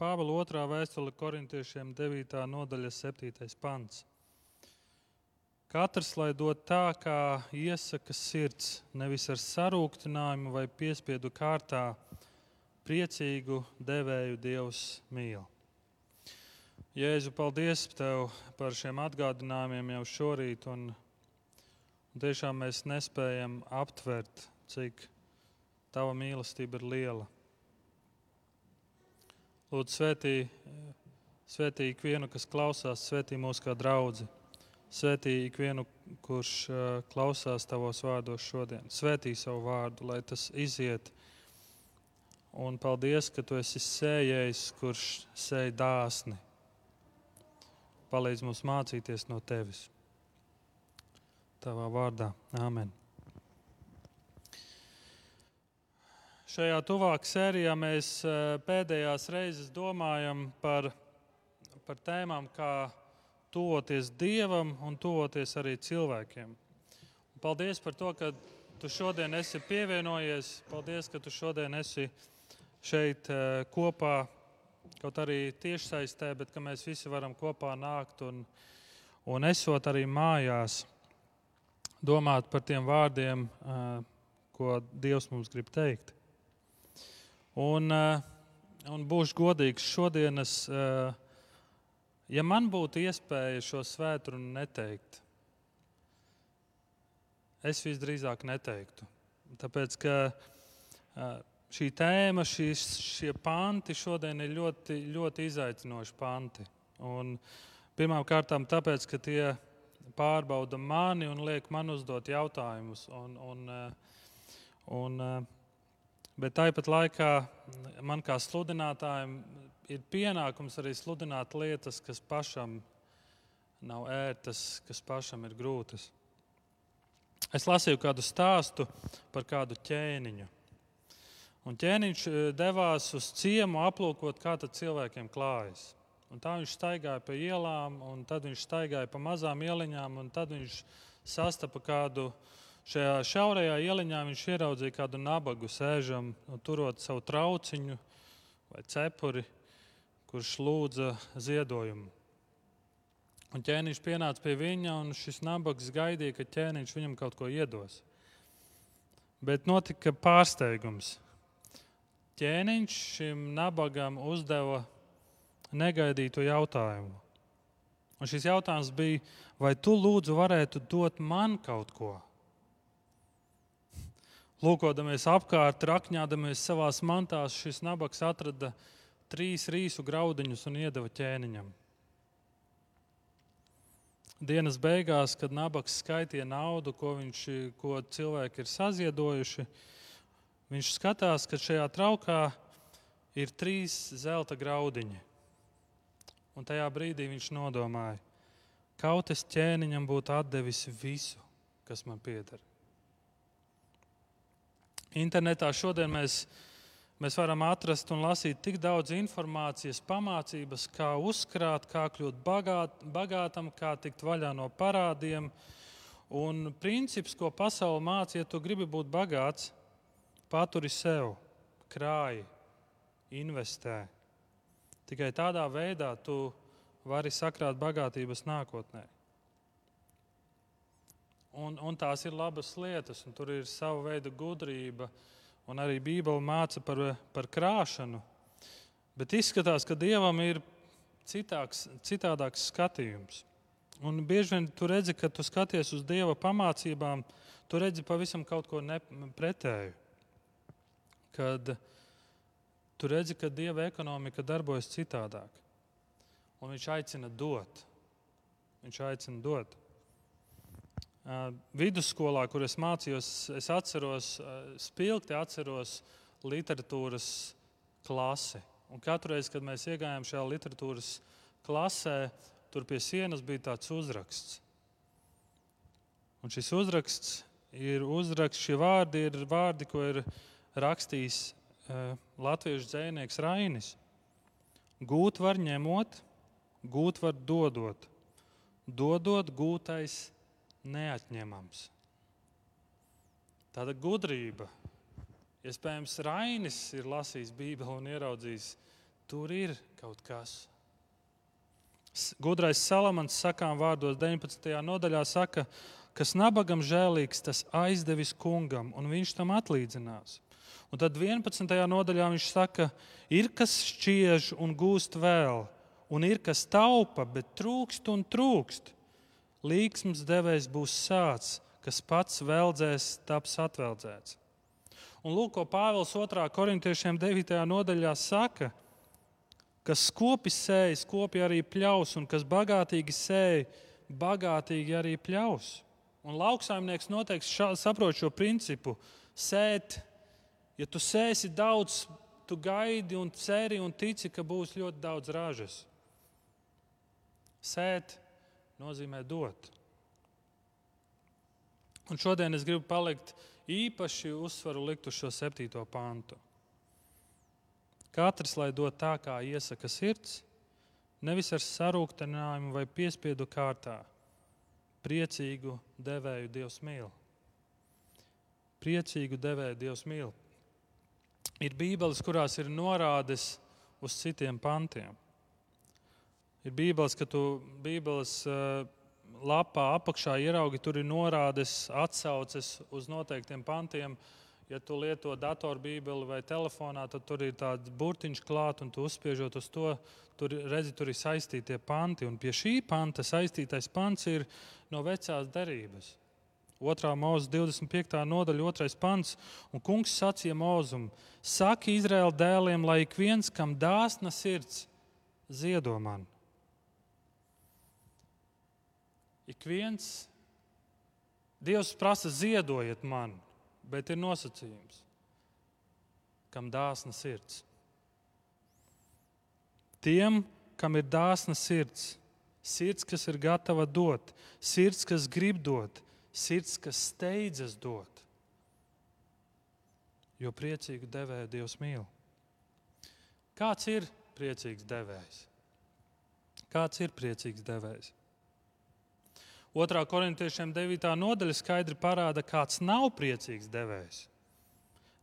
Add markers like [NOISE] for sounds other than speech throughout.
Pāvila otrā vēstule korintiešiem 9. nodaļa 7. pants. Katrs lai dod tā, kā iesaka sirds, nevis ar sarūktinājumu vai piespiedu kārtā, priecīgu devēju Dievs mīl. Jēzu, paldies Tev par šiem atgādinājumiem jau šorīt. Un, un tiešām mēs nespējam aptvert, cik Tava mīlestība ir liela. Lūdzu, svētī, svētī ikvienu, kas klausās, svētī mūs kā draugi. Svētī ikvienu, kurš klausās Tavos vārdos šodien. Svētī savu vārdu, lai tas iziet. Un paldies, ka Tu esi sējējis, kurš sēž dāsni palīdz mums mācīties no tevis. Tavā vārdā, Āmen. Šajā tuvāk sērijā mēs eh, pēdējās reizes domājam par, par tēmām, kā tuvoties Dievam un tuvoties arī cilvēkiem. Paldies par to, ka tu šodien esi pievienojies. Paldies, ka tu šodien esi šeit eh, kopā kaut arī tiešsaistē, bet ka mēs visi varam kopā nākt un, un esot arī mājās, domāt par tiem vārdiem, ko Dievs mums grib teikt. Un, un būšu godīgs šodienas, ja man būtu iespēja šo svētdienu neteikt, es visdrīzāk neteiktu. Tāpēc, ka šī tēma, šīs, šie panti šodien ir ļoti, ļoti izaicinoši panti. Pirmkārt, tāpēc, ka tie pārbauda mani un liek man uzdot jautājumus. Un, un, un, bet tāpat laikā man kā sludinātājam ir pienākums arī sludināt lietas, kas pašam nav ērtas, kas pašam ir grūtas. Es lasīju kādu stāstu par kādu ķēniņu. Un ķēniņš eh, devās uz ciemu aplūkot, kā cilvēkiem klājas. Un tā viņš staigāja pa ielām, un tad viņš staigāja pa mazām ieliņām, un tad viņš sastapa kādu šajā šaurajā ieliņā. Viņš ieraudzīja kādu nabagu sēžam, turot savu trauciņu vai cepuri, kurš lūdza ziedojumu. Un ķēniņš pienāca pie viņa, un šis nabags gaidīja, ka ķēniņš viņam kaut ko iedos. Bet notika pārsteigums ķēniņš šim nabagam uzdeva negaidītu jautājumu. Un šis jautājums bija, vai tu lūdzu varētu dot man kaut ko? Lūkodamies apkārt, rakņādamies savā mantās, šis nabaks atrada trīs rīsu graudiņus un iedeva ķēniņam. Dienas beigās, kad nabaks skaitīja naudu, ko, viņš, ko cilvēki ir saziedojuši, Viņš skatās, ka šajā traukā ir trīs zelta graudiņi. Un tajā brīdī viņš nodomāja, kaut es ķēniņam būtu devis visu, kas man pieder. Internetā šodien mēs, mēs varam atrast un lasīt tik daudz informācijas, pamācības, kā uzkrāt, kā kļūt bagāt, bagātam, kā tikt vaļā no parādiem. Un princips, ko pasaule māca, ja tu gribi būt bagāts, Paturi sev, krāji, investē. Tikai tādā veidā tu vari sakrāt bagātības nākotnē. Un, un tās ir labas lietas, un tur ir sava veida gudrība, un arī Bībele māca par, par krāšanu. Bet izskatās, ka Dievam ir citāks, citādāks skatījums. Un bieži vien tu redzi, ka tu skaties uz Dieva pamācībām, tu redzi pavisam kaut ko pretēju kad tu redzi, ka Dieva ekonomika darbojas citādāk. Un viņš aicina dot. Viņš aicina dot. Vidusskolā, kur es mācījos, es atceros, spilgti atceros literatūras klasi. Un katru reizi, kad mēs iegājām šajā literatūras klasē, tur pie sienas bija tāds uzraksts. Un šis uzraksts ir uzraksts, šie vārdi ir vārdi, ko ir rakstījis uh, latviešu dzinieks Rainis. Gūt var ņemot, gūt var dodot. Dodot, gūtais neatņemams. Tāda gudrība. Iespējams, Rainis ir lasījis Bībeli un ieraudzījis tur ir kaut kas. Gudrais Salamans sakām vārdos 19. nodaļā saka, kas nabagam žēlīgs, tas aizdevis kungam, un viņš tam atlīdzinās. Un tad 11. nodaļā viņš saka, ir kas šķiež un gūst vēl, un ir kas taupa, bet trūkst un trūkst. Līksms devējs būs sācis, kas pats veldzēs, taps atveldzēts. Un lūk, ko Pāvils 2. korintiešiem 9. nodaļā saka, kas skopi sēž, skopi arī pļaus, un kas bagātīgi sēž, bagātīgi arī pļaus. Un lauksaimnieks noteikti šā, saprot šo principu. Sēt, ja tu sēsi daudz, tu gaidi un ceri un tici, ka būs ļoti daudz ražas. Sēt nozīmē dot. Un šodien es gribu palikt īpaši uzsvaru likt uz šo septīto pantu. Katrs lai dod tā, kā iesaka sirds, nevis ar sarūktinājumu vai piespiedu kārtā. Priecīgu devēju Dievs mīl. Priecīgu devēju Dievs mīl. Ir bībeles, kurās ir norādes uz citiem pantiem. Ir bībeles, ka tu bībeles uh, lapā apakšā ieraugi, tur ir norādes, atsauces uz noteiktiem pantiem. Ja tu lieto datorbībeli vai telefonā, tad tur ir tāds burtiņš klāt, un tu uzspiežot uz to, tur, redzi, tur ir saistītie panti. Un pie šī panta saistītais pants ir no vecās derības. 2. mūzika, 25. nodaļa, 2. pants. Un kungs sacīja mūzum: Saki Izraēla dēliem, lai ik viens, kam dāsna sirds, ziedo man. Ik viens, Dievs prasa, ziedojiet man, bet ir nosacījums, kam dāsna sirds. Tiem, kam ir dāsna sirds, sirds, kas ir gatava dot, sirds, kas grib dot, sirds, kas steidzas dot. Jo priecīgu devēju Dievs mīl. Kāds ir priecīgs devējs? Kāds ir priecīgs devējs? 2. korintiešiem 9. nodaļa skaidri parāda, kāds nav priecīgs devējs.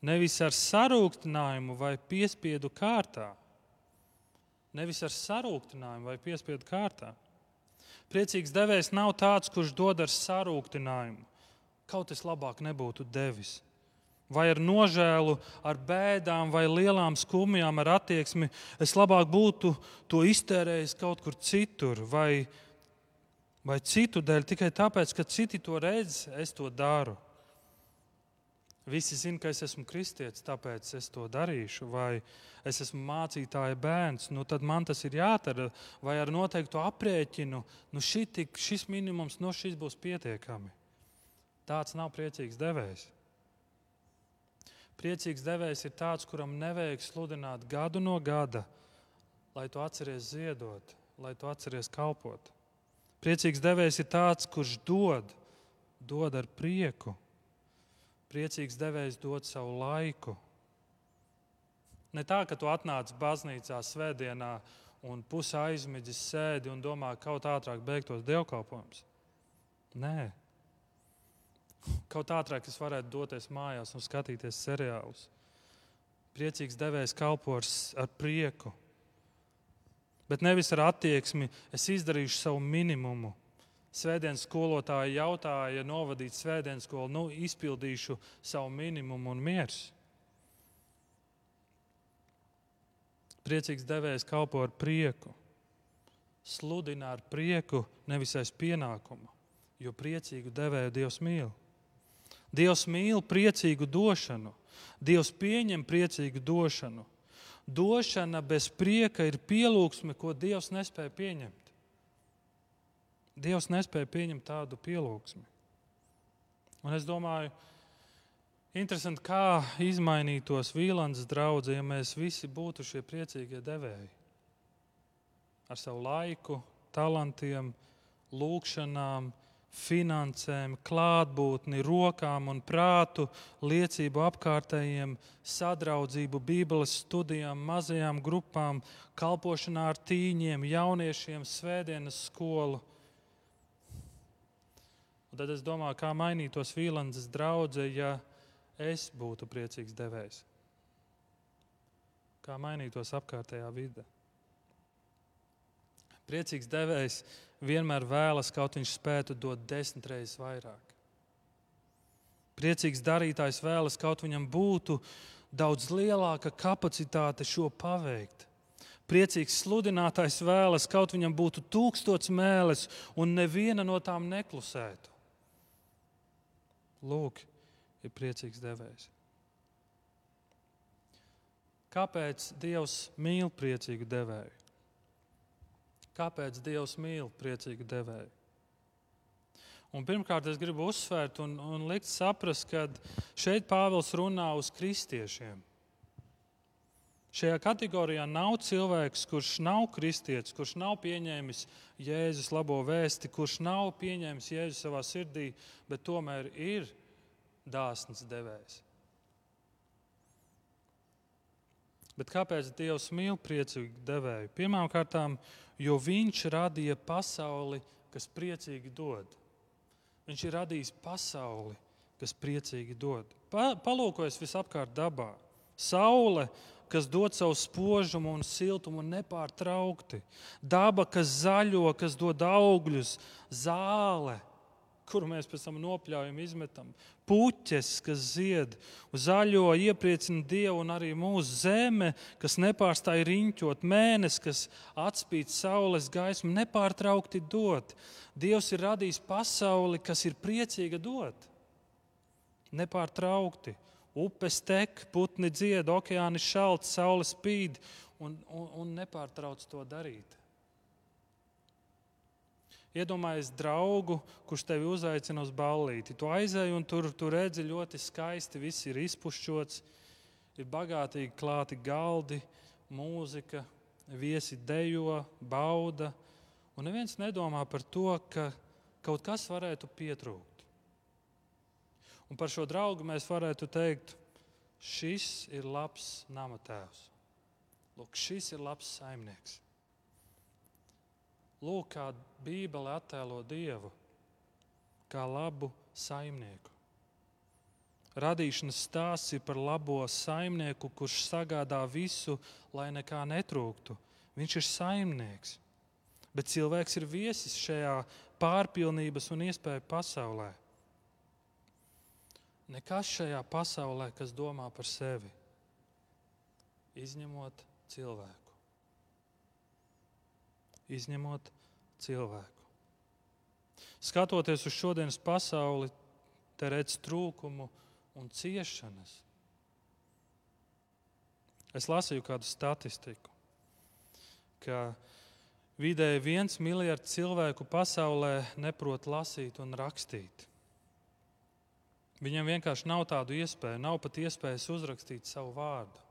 Nevis ar sarūktinājumu vai piespiedu kārtā. Nevis ar sarūktinājumu vai piespiedu kārtā. Priecīgs devējs nav tāds, kurš dod ar sarūktinājumu. Kaut es labāk nebūtu devis. Vai ar nožēlu, ar bēdām, vai lielām skumjām, ar attieksmi, es labāk būtu to iztērējis kaut kur citur, vai vai citu dēļ, tikai tāpēc, ka citi to redz, es to daru. Visi zina, ka es esmu kristietis, tāpēc es to darīšu, vai es esmu mācītāja bērns, nu tad man tas ir jādara, vai ar noteiktu aprēķinu, nu šitik, šis minimums no šis būs pietiekami. Tāds nav priecīgs devējs. Priecīgs devējs ir tāds, kuram nevajag sludināt gadu no gada, lai tu atceries ziedot, lai tu atceries kalpot. Priecīgs devējs ir tāds, kurš dod, dod ar prieku. Priecīgs devējs dod savu laiku. Ne tā, ka tu atnāc baznīcā svētdienā un pusē aizmidzis sēdi un domā, ka kaut ātrāk beigtos dievkalpojums. Nē, kaut ātrāk es varētu doties mājās un skatīties seriālus. Priecīgs devējs kalpo ar, ar prieku bet nevis ar attieksmi, es izdarīšu savu minimumu. Svētdienas skolotāja jautāja, novadīt svētdienas skolu, nu, izpildīšu savu minimumu un miers. Priecīgs devējs kalpo ar prieku, sludina ar prieku, nevis aiz pienākumu, jo priecīgu devēju Dievs mīl. Dievs mīl priecīgu došanu, Dievs pieņem priecīgu došanu došana bez prieka ir pielūgsme, ko Dievs nespēja pieņemt. Dievs nespēja pieņemt tādu pielūgsmi. Un es domāju, interesanti, kā izmainītos Vīlandes draugi, ja mēs visi būtu šie priecīgie devēji. Ar savu laiku, talantiem, lūgšanām, finansēm, klātbūtni, rokām un prātu, liecību apkārtējiem, sadraudzību, Bībeles studijām, mazajām grupām, kalpošanā ar tīņiem, jauniešiem, svētdienas skolu. Un tad es domāju, kā mainītos Vīlandes draudzē, ja es būtu priecīgs devējs. kā mainītos apkārtējā vide. Priecīgs devējs vienmēr vēlas, kaut viņš spētu dot desmit reizes vairāk. Priecīgs darītājs vēlas, kaut viņam būtu daudz lielāka kapacitāte šo paveikt. Priecīgs sludinātājs vēlas, kaut viņam būtu tūkstots mēlis, un neviena no tām neklusētu. Lūk, ir priecīgs devējs. Kāpēc Dievs mīl priecīgu devēju? Kāpēc Dievs mīl priecīgu devēju? Un pirmkārt, es gribu uzsvērt un, un likt saprast, ka šeit Pāvils runā uz kristiešiem. Šajā kategorijā nav cilvēks, kurš nav kristietis, kurš nav pieņēmis Jēzus labo vēsti, kurš nav pieņēmis Jēzu savā sirdī, bet tomēr ir dāsns devējs. Bet kāpēc Dievs mīl priecīgu devēju? Pirmkārt, jo Viņš radīja pasauli, kas priecīgi dod. Viņš ir radījis pasauli, kas priecīgi dod. Pa, palūkojas visapkārt dabā. Saule, kas dod savu spožumu un siltumu nepārtraukti. Daba, kas zaļo, kas dod augļus, zāle, kuru mēs pēc tam nopļaujam, izmetam. Puķes, kas zied, zaļo, iepriecina Dievu un arī mūsu zeme, kas nepārstāj riņķot, mēnesis, kas atspīd saules gaismu, nepārtraukti dot. Dievs ir radījis pasauli, kas ir priecīga dot. Nepārtraukti. Upes tek, putni dzied, okeāni šalts, saule spīd un, un, un nepārtrauc to darīt. Iedomājies draugu, kurš tevi uzaicina uz ballīti. Tu aizēji un tur, tur redzi ļoti skaisti, viss ir izpušķots, ir bagātīgi klāti galdi, mūzika, viesi dejo, bauda. Un neviens nedomā par to, ka kaut kas varētu pietrūkt. Un par šo draugu mēs varētu teikt, šis ir labs namatēvs. Lūk, šis ir labs saimnieks. Lūk, kā Bībele attēlo Dievu kā labu saimnieku. Radīšanas stāsts ir par labo saimnieku, kurš sagādā visu, lai nekā netrūktu. Viņš ir saimnieks. Bet cilvēks ir viesis šajā pārpilnības un iespēju pasaulē. Nekas šajā pasaulē, kas domā par sevi, izņemot cilvēku izņemot cilvēku. Skatoties uz šodienas pasauli, te redz trūkumu un ciešanas. Es lasīju kādu statistiku, ka vidēji viens miljards cilvēku pasaulē neprot lasīt un rakstīt. Viņam vienkārši nav tādu iespēju, nav pat iespējas uzrakstīt savu vārdu.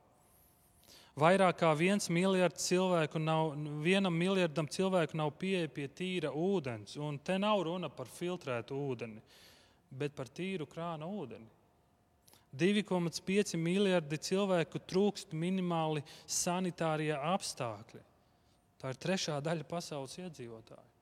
Vairāk kā viens miljards cilvēku nav, vienam miljardam cilvēku nav pieeja pie tīra ūdens. Un te nav runa par filtrētu ūdeni, bet par tīru krāna ūdeni. 2,5 miljardi cilvēku trūkst minimāli sanitārie apstākļi. Tā ir trešā daļa pasaules iedzīvotāju.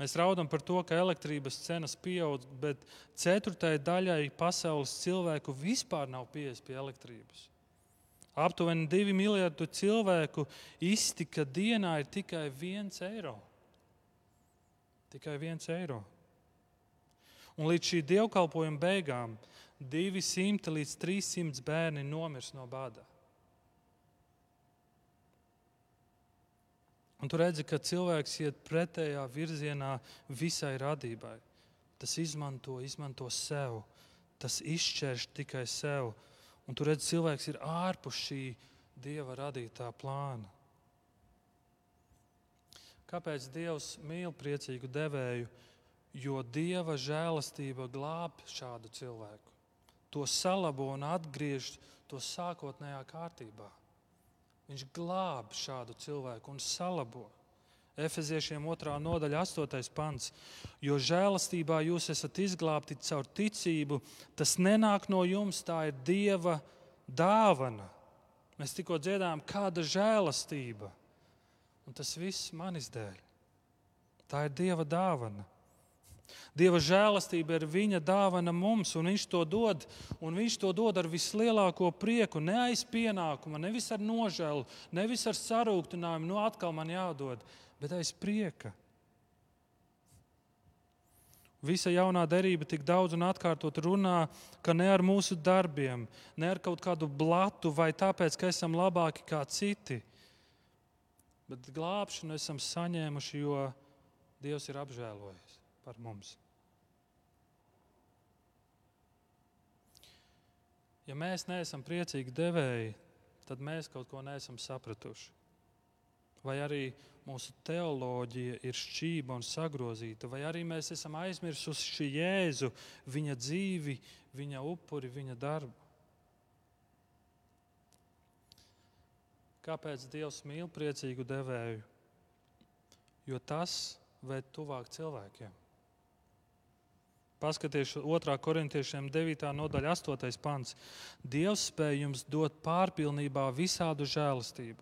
Mēs raudam par to, ka elektrības cenas pieaug, bet ceturtajai daļai pasaules cilvēku vispār nav pieejas pie elektrības. Aptuveni divi miljardi cilvēku iztika dienā ir tikai viens eiro. Tikai viens eiro. Un līdz šī dievkalpojuma beigām 200 līdz 300 bērni nomirs no bada. Un tu redzi, ka cilvēks iet pretējā virzienā visai radībai. Tas izmanto, izmanto sev, tas izšķērš tikai sev. Un tu redzi, cilvēks ir ārpus šī dieva radītā plāna. Kāpēc Dievs mīl priecīgu devēju? Jo Dieva žēlastība glāb šādu cilvēku. To salabo un atgriež to sākotnējā kārtībā. Viņš glāb šādu cilvēku un salabo. Efeziešiem 2. nodaļa, 8. pants. Jo žēlastībā jūs esat izglābti caur ticību, tas nenāk no jums, tā ir Dieva dāvana. Mēs tikko dzirdējām, kāda žēlastība. Un tas viss manis dēļ. Tā ir Dieva dāvana. Dieva žēlastība ir viņa dāvana mums, un Viņš to dod, un Viņš to dod ar vislielāko prieku, ne aiz pienākuma, nevis ar nožēlu, nevis ar sarūktinājumu, nu atkal man jādod, bet aiz prieka. Visa jaunā derība tik daudz un atkārtot runā, ka ne ar mūsu darbiem, ne ar kaut kādu blatu vai tāpēc, ka esam labāki kā citi, bet glābšanu esam saņēmuši, jo Dievs ir apžēlojies par mums. Ja mēs neesam priecīgi devēji, tad mēs kaut ko neesam sapratuši. Vai arī mūsu teoloģija ir šķība un sagrozīta, vai arī mēs esam aizmirsuši Jēzu, viņa dzīvi, viņa upuri, viņa darbu. Kāpēc Dievs mīl priecīgu devēju? Jo tas ved tuvāk cilvēkiem. Paskatieties, 2. korintiešiem 9. nodaļa, 8. pants. Dievs spēj jums dot pārpilnībā visādu žēlastību,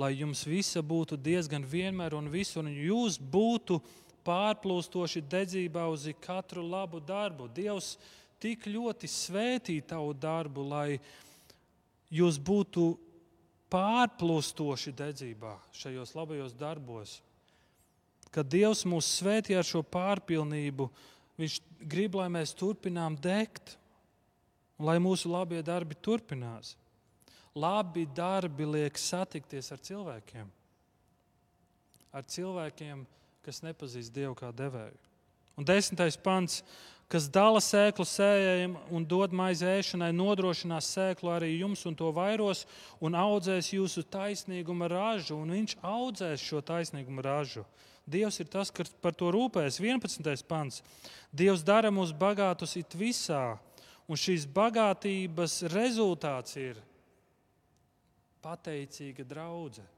lai jums visa būtu diezgan vienmēr un visur, un jūs būtu pārplūstoši dedzībā uz katru labu darbu. Dievs tik ļoti svētī tavu darbu, lai jūs būtu pārplūstoši dedzībā šajos labajos darbos. Kad Dievs mūs svētī ar šo pārpilnību, Viņš grib, lai mēs turpinām degt, lai mūsu labie darbi turpinās. Labi darbi liek satikties ar cilvēkiem, ar cilvēkiem, kas nepazīst Dievu kā devēju. Un desmitais pants, kas dala sēklu sējējiem un dod maizi ēšanai, nodrošinās sēklu arī jums un to vairos un audzēs jūsu taisnīguma ražu, un viņš audzēs šo taisnīguma ražu. Dievs ir tas, kas par to rūpēs. 11. pants. Dievs dara mūs bagātus it visā, un šīs bagātības rezultāts ir pateicīga draudzene.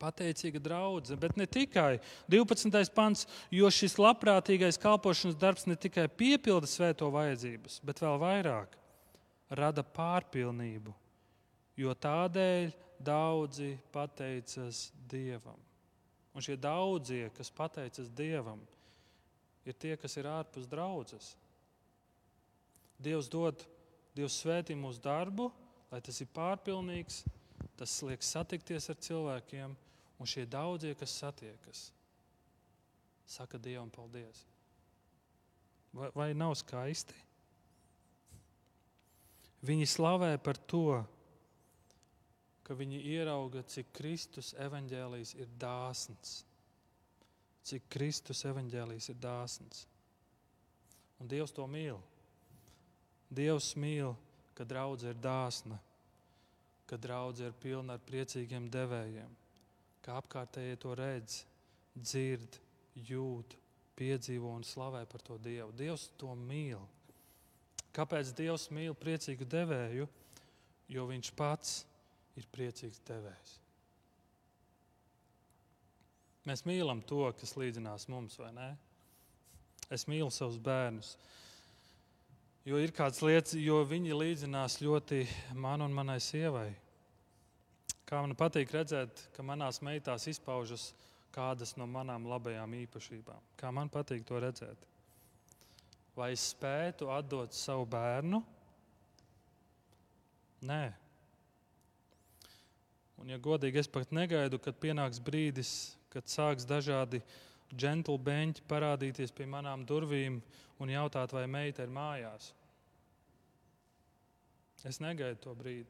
Pateicīga draudzene, bet ne tikai 12. pants, jo šis labprātīgais kalpošanas darbs ne tikai piepilda svēto vajadzības, bet vēl vairāk rada pārpilnību, jo tādēļ daudzi pateicas Dievam. Un šie daudzie, kas pateicas Dievam, ir tie, kas ir ārpus draudzes. Dievs dod, Dievs svētī mūsu darbu, lai tas ir pārpilnīgs, tas liek satikties ar cilvēkiem, un šie daudzie, kas satiekas, saka Dievam paldies. Vai, vai nav skaisti? Viņi slavē par to, ka viņi ierauga, cik Kristus evaņģēlijs ir dāsns. Cik Kristus evaņģēlijs ir dāsns. Un Dievs to mīl. Dievs mīl, kad draudzene ir dāsna, kad draudzene ir pilna ar priecīgiem devējiem, ka apkārtējie to redz, dzird, jūt, piedzīvo un slavē par to Dievu. Dievs to mīl. Kāpēc Dievs mīl priecīgu devēju? Jo Viņš pats ir ir priecīgs devējs. Mēs mīlam to, kas līdzinās mums, vai ne? Es mīlu savus bērnus. Jo ir kādas lietas, jo viņi līdzinās ļoti man un manai sievai. Kā man patīk redzēt, ka manās meitās izpaužas kādas no manām labajām īpašībām. Kā man patīk to redzēt. Vai es spētu atdot savu bērnu? Nē, Un, ja godīgi, es pat negaidu, kad pienāks brīdis, kad sāks dažādi džentlmeņi parādīties pie manām durvīm un jautāt, vai meita ir mājās. Es negaidu to brīdi.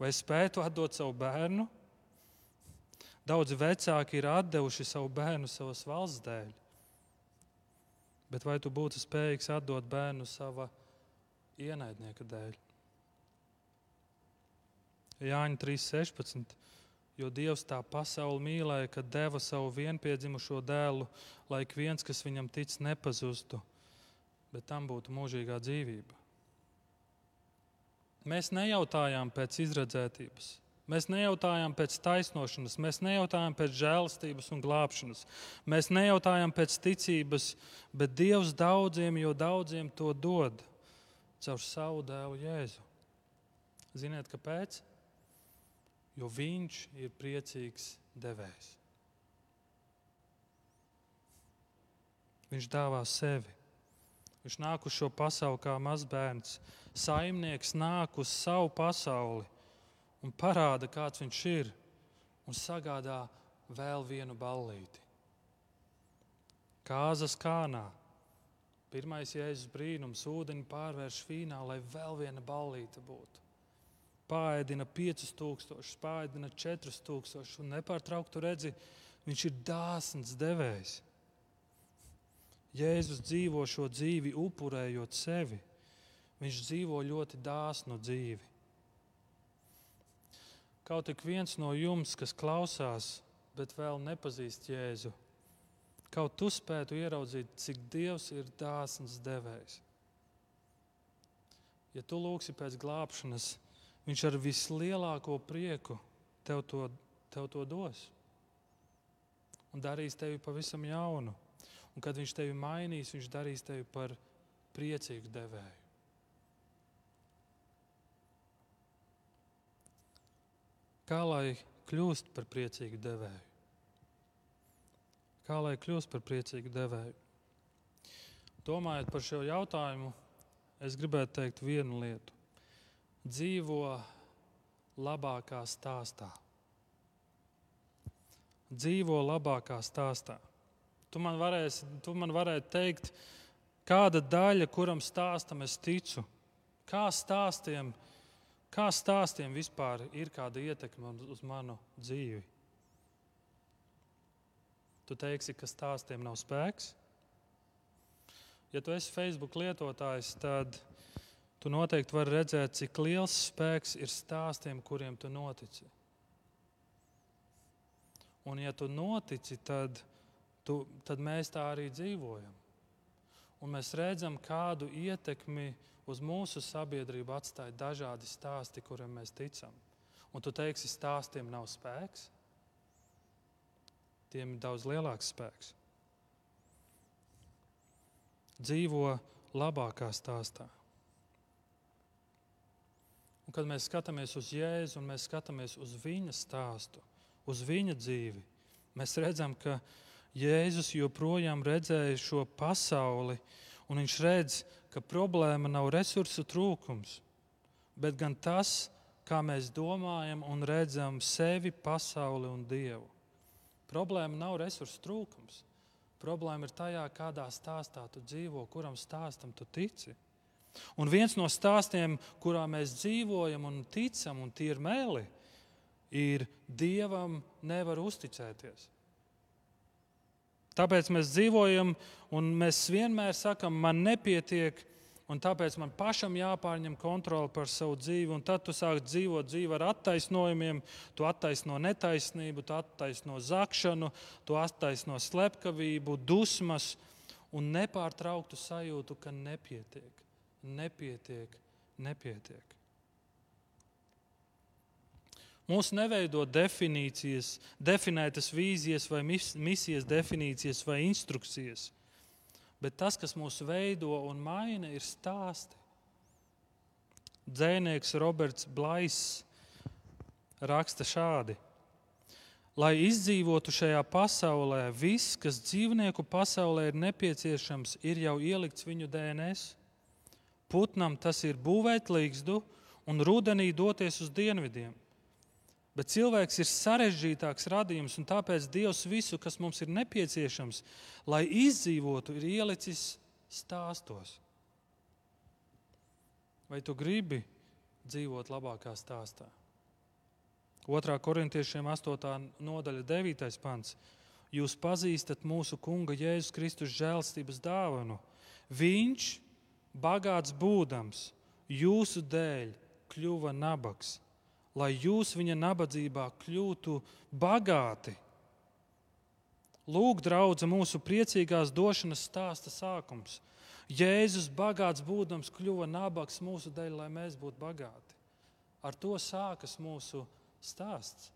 Vai es spētu atdot savu bērnu? Daudzi vecāki ir devuši savu bērnu savas valsts dēļ. Bet vai tu būtu spējīgs atdot bērnu sava ienaidnieka dēļ? Jāņa 3.16. Jo Dievs tā pasauli mīlēja, ka deva savu vienpiedzimušo dēlu, lai ik viens, kas viņam tic, nepazustu, bet tam būtu mūžīgā dzīvība. Mēs nejautājām pēc izredzētības, mēs nejautājām pēc taisnošanas, mēs nejautājām pēc žēlastības un glābšanas, mēs nejautājām pēc ticības, bet Dievs daudziem, jo daudziem to dod caur savu dēlu Jēzu. Ziniet, kāpēc? Jo viņš ir priecīgs devējs. Viņš dāvā sevi. Viņš nāk uz šo pasauli kā mazbērns. Saimnieks nāk uz savu pasauli un parāda, kāds viņš ir, un sagādā vēl vienu ballīti. Kāzas kānā. Pirmais jēzus brīnums - ūdeni pārvērš vīnā, lai vēl viena ballīte būtu. Pāēdina 5000, pāēdina 4000 un nepārtraukti redzi, viņš ir dāsns devējs. Jēzus dzīvo šo dzīvi, upurējot sevi. Viņš dzīvo ļoti dāsnu dzīvi. Kaut ik viens no jums, kas klausās, bet vēl nepazīst Jēzu, kaut tu spētu ieraudzīt, cik Dievs ir dāsns devējs. Ja tu lūgsi pēc glābšanas, Viņš ar vislielāko prieku tev to, tev to dos. Un darīs tevi pavisam jaunu. Un kad viņš tevi mainīs, viņš darīs tevi par priecīgu devēju. Kā lai kļūst par priecīgu devēju? Kā lai kļūst par priecīgu devēju? Domājot par šo jautājumu, es gribētu teikt vienu lietu. Dzīvo labākā stāstā. Dzīvo labākā stāstā. Tu man, varēsi, tu man varētu teikt, kāda daļa, kuram stāstam es ticu, kā stāstiem Kā stāstiem vispār ir kāda ietekme uz manu dzīvi? Tu teiksi, ka stāstiem nav spēks. Ja tu esi Facebook lietotājs, tad tu noteikti vari redzēt, cik liels spēks ir stāstiem, kuriem tu notici. Un, ja tu notici, tad, tu, tad mēs tā arī dzīvojam. Un mēs redzam, kādu ietekmi uz mūsu sabiedrību atstāja dažādi stāsti, kuriem mēs ticam. Un tu teiksi, stāstiem nav spēks, tiem ir daudz lielāks spēks. Dzīvo labākā stāstā. Un, kad mēs skatāmies uz Jēzu un mēs skatāmies uz viņa stāstu, uz viņa dzīvi, mēs redzam, ka Jēzus joprojām redzēja šo pasauli, un viņš redz, ka problēma nav resursu trūkums, bet gan tas, kā mēs domājam un redzam sevi, pasauli un Dievu. Problēma nav resursu trūkums. Problēma ir tajā, kādā stāstā tu dzīvo, kuram stāstam tu tici. Un viens no stāstiem, kurā mēs dzīvojam un ticam, un tie ir meli, ir Dievam nevar uzticēties. Tāpēc mēs dzīvojam, un mēs vienmēr sakam, man nepietiek, un tāpēc man pašam jāpārņem kontrole par savu dzīvi. Un tad tu sāk dzīvot dzīvi ar attaisnojumiem, tu attaisno netaisnību, tu attaisno zakšanu, tu attaisno slepkavību, dusmas un nepārtrauktu sajūtu, ka nepietiek, nepietiek, nepietiek. Mūs neveido definīcijas, definētas vīzijas, vai misijas definīcijas vai instrukcijas. Bet tas, kas mūs veido un maina, ir stāsti. Dzēnieks Roberts Blais raksta šādi: Lai izdzīvotu šajā pasaulē, viss, kas dzīvnieku pasaulē ir nepieciešams, ir jau ielikts viņu DNS. Putnam tas ir būvēt līgstu un rudenī doties uz dienvidiem. Bet cilvēks ir sarežģītāks radījums, un tāpēc Dievs visu, kas mums ir nepieciešams, lai izdzīvotu, ir ielicis stāstos. Vai tu gribi dzīvot labākā stāstā? 2. korintiešiem 8. nodaļa, 9. pants. Jūs pazīstat mūsu Kunga Jēzus Kristus žēlstības dāvanu. Viņš, bagāts būdams, jūsu dēļ kļuva nabaks lai jūs viņa nabadzībā kļūtu bagāti. Lūk, draudzē, mūsu priecīgās došanas stāsta sākums. Jēzus, bagāts būdams, kļuva nabaks mūsu dēļ, lai mēs būtu bagāti. Ar to sākas mūsu stāsts.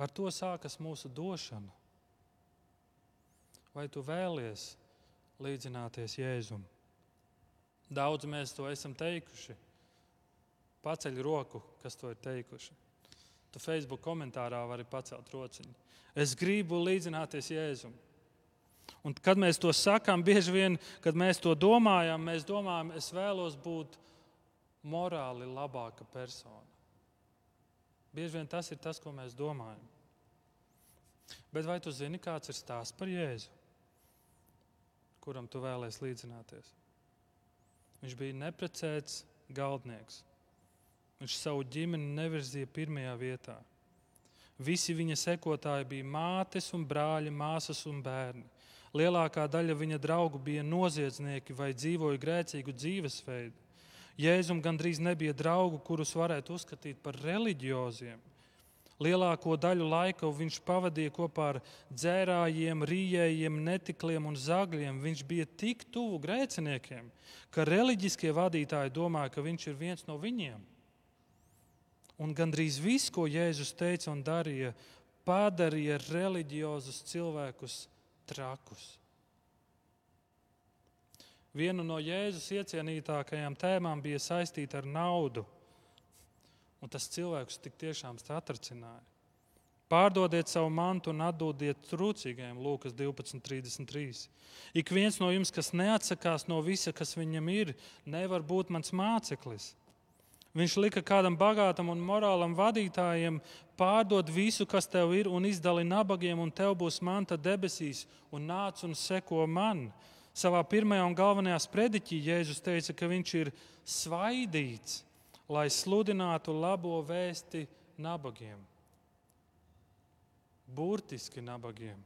Ar to sākas mūsu došana. Vai tu vēlies līdzināties Jēzum? Daudz mēs to esam teikuši. Paceļ roku, kas to ir teikuši. Tu Facebook komentārā vari pacelt rociņu. Es gribu līdzināties Jēzum. Un, kad mēs to sakām, bieži vien, kad mēs to domājam, mēs domājam, es vēlos būt morāli labāka persona. Bieži vien tas ir tas, ko mēs domājam. Bet vai tu zini, kāds ir stāsts par Jēzu, kuram tu vēlēsies līdzināties? Viņš bija neprecēts galdnieks. Viņš savu ģimeni nevirzīja pirmajā vietā. Visi viņa sekotāji bija mātes un brāļi, māsas un bērni. Lielākā daļa viņa draugu bija noziedznieki vai dzīvoja grēcīgu dzīvesveidu. Jēzum gandrīz nebija draugu, kurus varētu uzskatīt par reliģioziem. Lielāko daļu laika viņš pavadīja kopā ar dzērājiem, rījējiem, netikliem un zagļiem. Viņš bija tik tuvu grēciniekiem, ka reliģiskie vadītāji domāja, ka viņš ir viens no viņiem. Un gandrīz viss, ko Jēzus teica un darīja, padarīja reliģiozus cilvēkus trakus. Viena no Jēzus iecienītākajām tēmām bija saistīta ar naudu. Un tas cilvēks tik tiešām satracināja. Pārdodiet savu mantu un atdodiet trūcīgajiem, Lūkas 12.33. Ik viens no jums, kas neatsakās no visa, kas viņam ir, nevar būt mans māceklis. Viņš lika kādam bagātam un morālam vadītājam pārdot visu, kas tev ir, un izdali nabagiem, un tev būs manta debesīs, un nāc un seko man. Savā pirmajā un galvenajā sprediķī Jēzus teica, ka viņš ir svaidīts, lai sludinātu labo vēsti nabagiem. Burtiski nabagiem.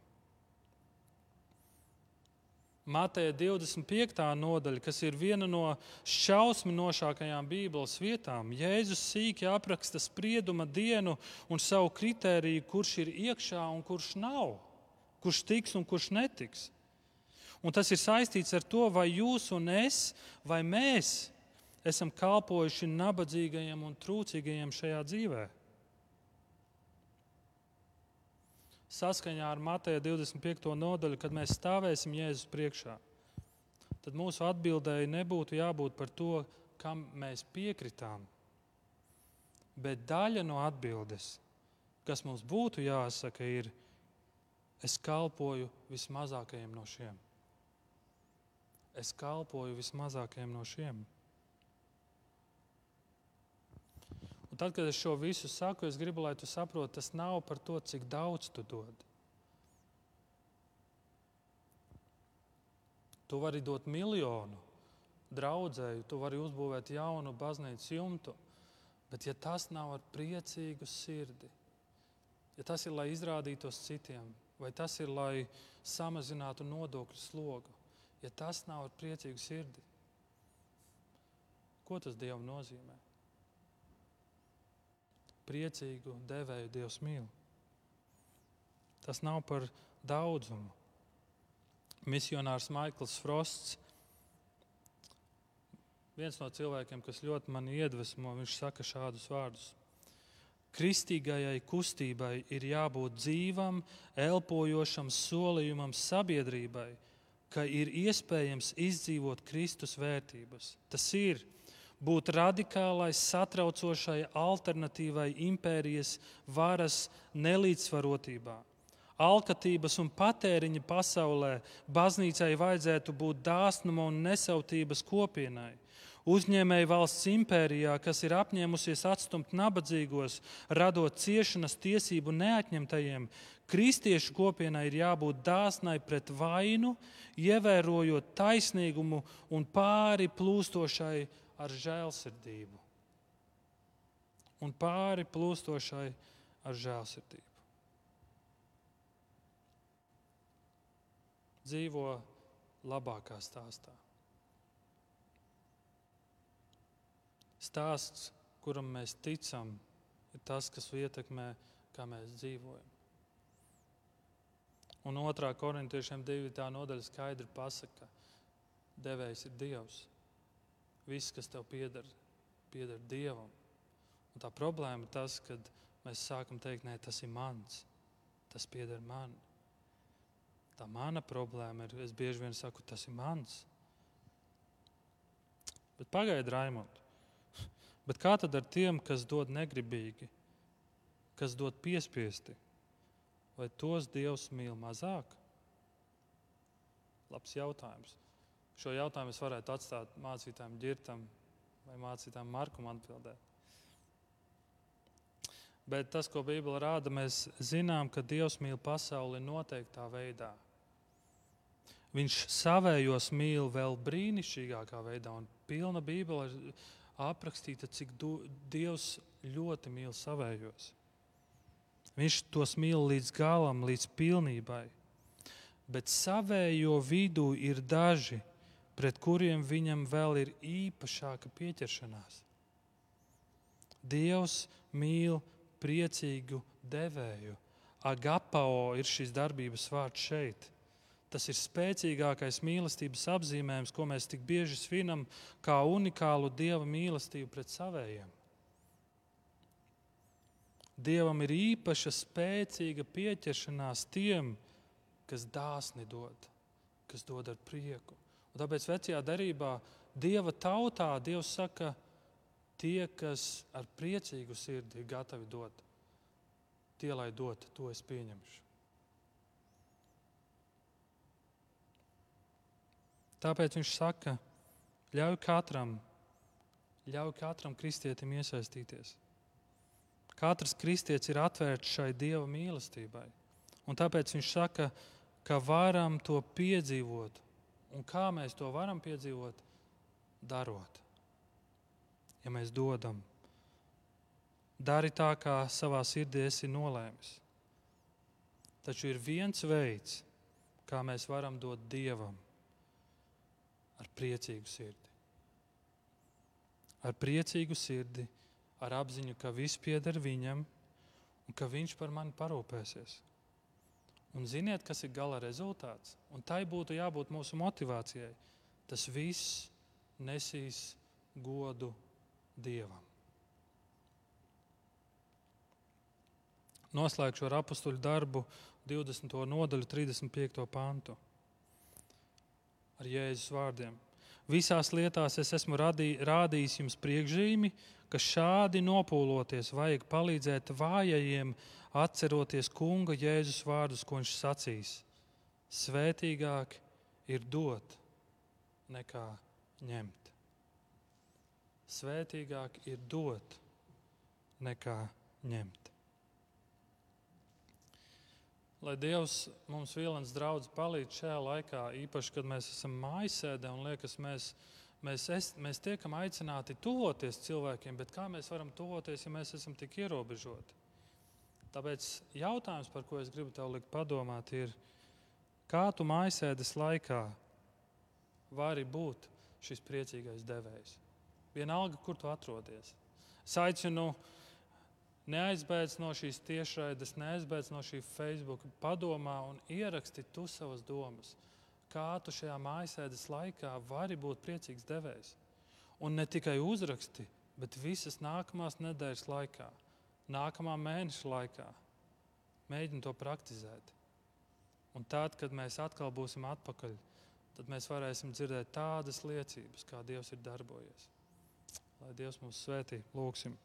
Mateja 25. nodaļa, kas ir viena no šausminošākajām Bībeles vietām, Jēzus sīki apraksta sprieduma dienu un savu kritēriju, kurš ir iekšā un kurš nav, kurš tiks un kurš netiks. Un tas ir saistīts ar to, vai jūs un es, vai mēs esam kalpojuši nabadzīgajiem un trūcīgajiem šajā dzīvē. Saskaņā ar Mateja 25. nodaļu, kad mēs stāvēsim Jēzus priekšā, tad mūsu atbildēji nebūtu jābūt par to, kam mēs piekritām. Bet daļa no atbildes, kas mums būtu jāsaka, ir: es kalpoju vismazākajiem no šiem es kalpoju vismazākajiem no šiem. Un tad, kad es šo visu saku, es gribu, lai tu saproti, tas nav par to, cik daudz tu dod. Tu vari dot miljonu draudzēju, tu vari uzbūvēt jaunu baznīcu jumtu, bet ja tas nav ar priecīgu sirdi, ja tas ir, lai izrādītos citiem, vai tas ir, lai samazinātu nodokļu slogu, ja tas nav ar priecīgu sirdi, ko tas Dievam nozīmē? Priecīgu devēju Dievs mīl. Tas nav par daudzumu. Misionārs Maikls Frosts, viens no cilvēkiem, kas ļoti mani iedvesmo, viņš saka šādus vārdus. Kristīgajai kustībai ir jābūt dzīvam, elpojošam solījumam sabiedrībai, ka ir iespējams izdzīvot Kristus vērtības. Tas ir būt radikālai, satraucošai alternatīvai impērijas varas nelīdzsvarotībā. Alkatības un patēriņa pasaulē baznīcai vajadzētu būt dāsnuma un nesautības kopienai. Uzņēmēji valsts impērijā, kas ir apņēmusies atstumt nabadzīgos, radot ciešanas tiesību neatņemtajiem, kristiešu kopienai ir jābūt dāsnai pret vainu, ievērojot taisnīgumu un pāri plūstošai ar žēlsirdību. Un pāri plūstošai ar žēlsirdību. Dzīvo labākā stāstā. Stāsts, kuram mēs ticam, ir tas, kas ietekmē, kā mēs dzīvojam. Un otrā korintiešiem 9. nodaļa skaidri pasaka, ka devējs ir Dievs. Viss, kas tev pieder, pieder Dievam. Un tā problēma ir tas, ka mēs sākam teikt, nē, tas ir mans, tas pieder man. Tā mana problēma ir, es bieži vien saku, tas ir mans. Bet pagaidi, Raimond. [LAUGHS] Bet kā tad ar tiem, kas dod negribīgi, kas dod piespiesti? vai tos Dievs mīl mazāk? Labs jautājums. Šo jautājumu es varētu atstāt mācītājiem Girtam vai mācītājiem Markam atbildēt. Bet tas, ko Bībele rāda, mēs zinām, ka Dievs mīl pasauli noteiktā veidā. Viņš savējos mīl vēl brīnišķīgākā veidā, un pilna Bībele ir aprakstīta, cik du, Dievs ļoti mīl savējos. Viņš tos mīl līdz galam, līdz pilnībai. Bet savējo vidū ir daži, pret kuriem viņam vēl ir īpašāka pieķeršanās. Dievs mīl priecīgu devēju. Agapao ir šīs darbības vārds šeit. Tas ir spēcīgākais mīlestības apzīmējums, ko mēs tik bieži svinam kā unikālu dieva mīlestību pret savējiem. Dievam ir īpaša spēcīga pieķeršanās tiem, kas dāsni dod, kas dod ar prieku. Un tāpēc vecajā derībā Dieva tautā Dievs saka, tie, kas ar priecīgu sirdi ir gatavi dot, tie, lai dot, to es pieņemšu. Tāpēc viņš saka, ļauj katram, ļauj katram kristietim iesaistīties. Katrs kristietis ir atvērts šai dieva mīlestībai. Un tāpēc viņš saka, ka varam to piedzīvot. Un kā mēs to varam piedzīvot? Darot. Ja mēs dodam, dari tā, kā savā sirdī esi nolēmis. Taču ir viens veids, kā mēs varam dot dievam ar priecīgu sirdi. Ar priecīgu sirdi, ar apziņu, ka viss pieder viņam un ka viņš par mani parūpēsies. Un ziniet, kas ir gala rezultāts? Un tai būtu jābūt mūsu motivācijai. Tas viss nesīs godu Dievam. Noslēgšu ar apakstuļu darbu 20. nodaļu, 35. pantu ar Jēzus vārdiem. Visās lietās es esmu radī, rādījis jums priekšzīmi, ka šādi nopūloties vajag palīdzēt vājajiem, atceroties kunga Jēzus vārdus, ko viņš sacīs. Svētīgāk ir dot nekā ņemt. Svētīgāk ir dot nekā ņemt. Lai Dievs mums vielens draudz palīdz šajā laikā, īpaši, kad mēs esam mājasēdē un liekas, mēs, mēs, es, mēs tiekam aicināti tuvoties cilvēkiem, bet kā mēs varam tuvoties, ja mēs esam tik ierobežoti? Tāpēc jautājums, par ko es gribu tev likt padomāt, ir, kā tu mājasēdes laikā vari būt šis priecīgais devējs? Vienalga, kur tu atrodies. Es aicinu, nu, Neaizbēdz no šīs tiešraides, neaizbēdz no šī Facebook. Padomā un ieraksti tu savas domas. Kā tu šajā mājasēdes laikā vari būt priecīgs devējs? Un ne tikai uzraksti, bet visas nākamās nedēļas laikā, nākamā mēneša laikā. Mēģini to praktizēt. Un tad, kad mēs atkal būsim atpakaļ, tad mēs varēsim dzirdēt tādas liecības, kā Dievs ir darbojies. Lai Dievs mūs svētī, lūgsim!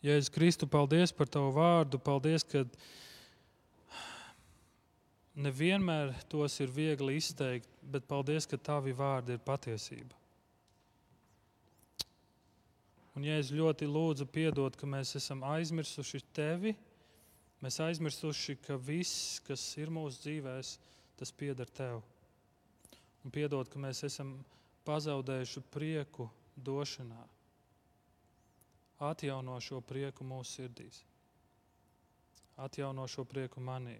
Jēzus Kristu, paldies par tavu vārdu. Paldies, ka nevienmēr tos ir viegli izteikt, bet paldies, ka tavi vārdi ir patiesība. Un, ja es ļoti lūdzu, piedod, ka mēs esam aizmirsuši tevi, mēs aizmirsuši, ka viss, kas ir mūsu dzīvēs, tas pieder tev. Un piedod, ka mēs esam pazaudējuši prieku došanā atjauno šo prieku mūsu sirdīs, atjauno šo prieku manī.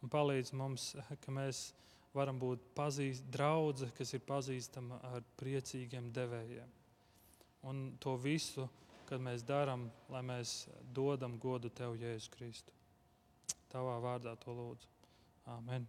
Un palīdz mums, ka mēs varam būt pazīst, draudze, kas ir pazīstama ar priecīgiem devējiem. Un to visu, kad mēs darām, lai mēs dodam godu Tev, Jēzus Kristu. Tavā vārdā to lūdzu. Amen.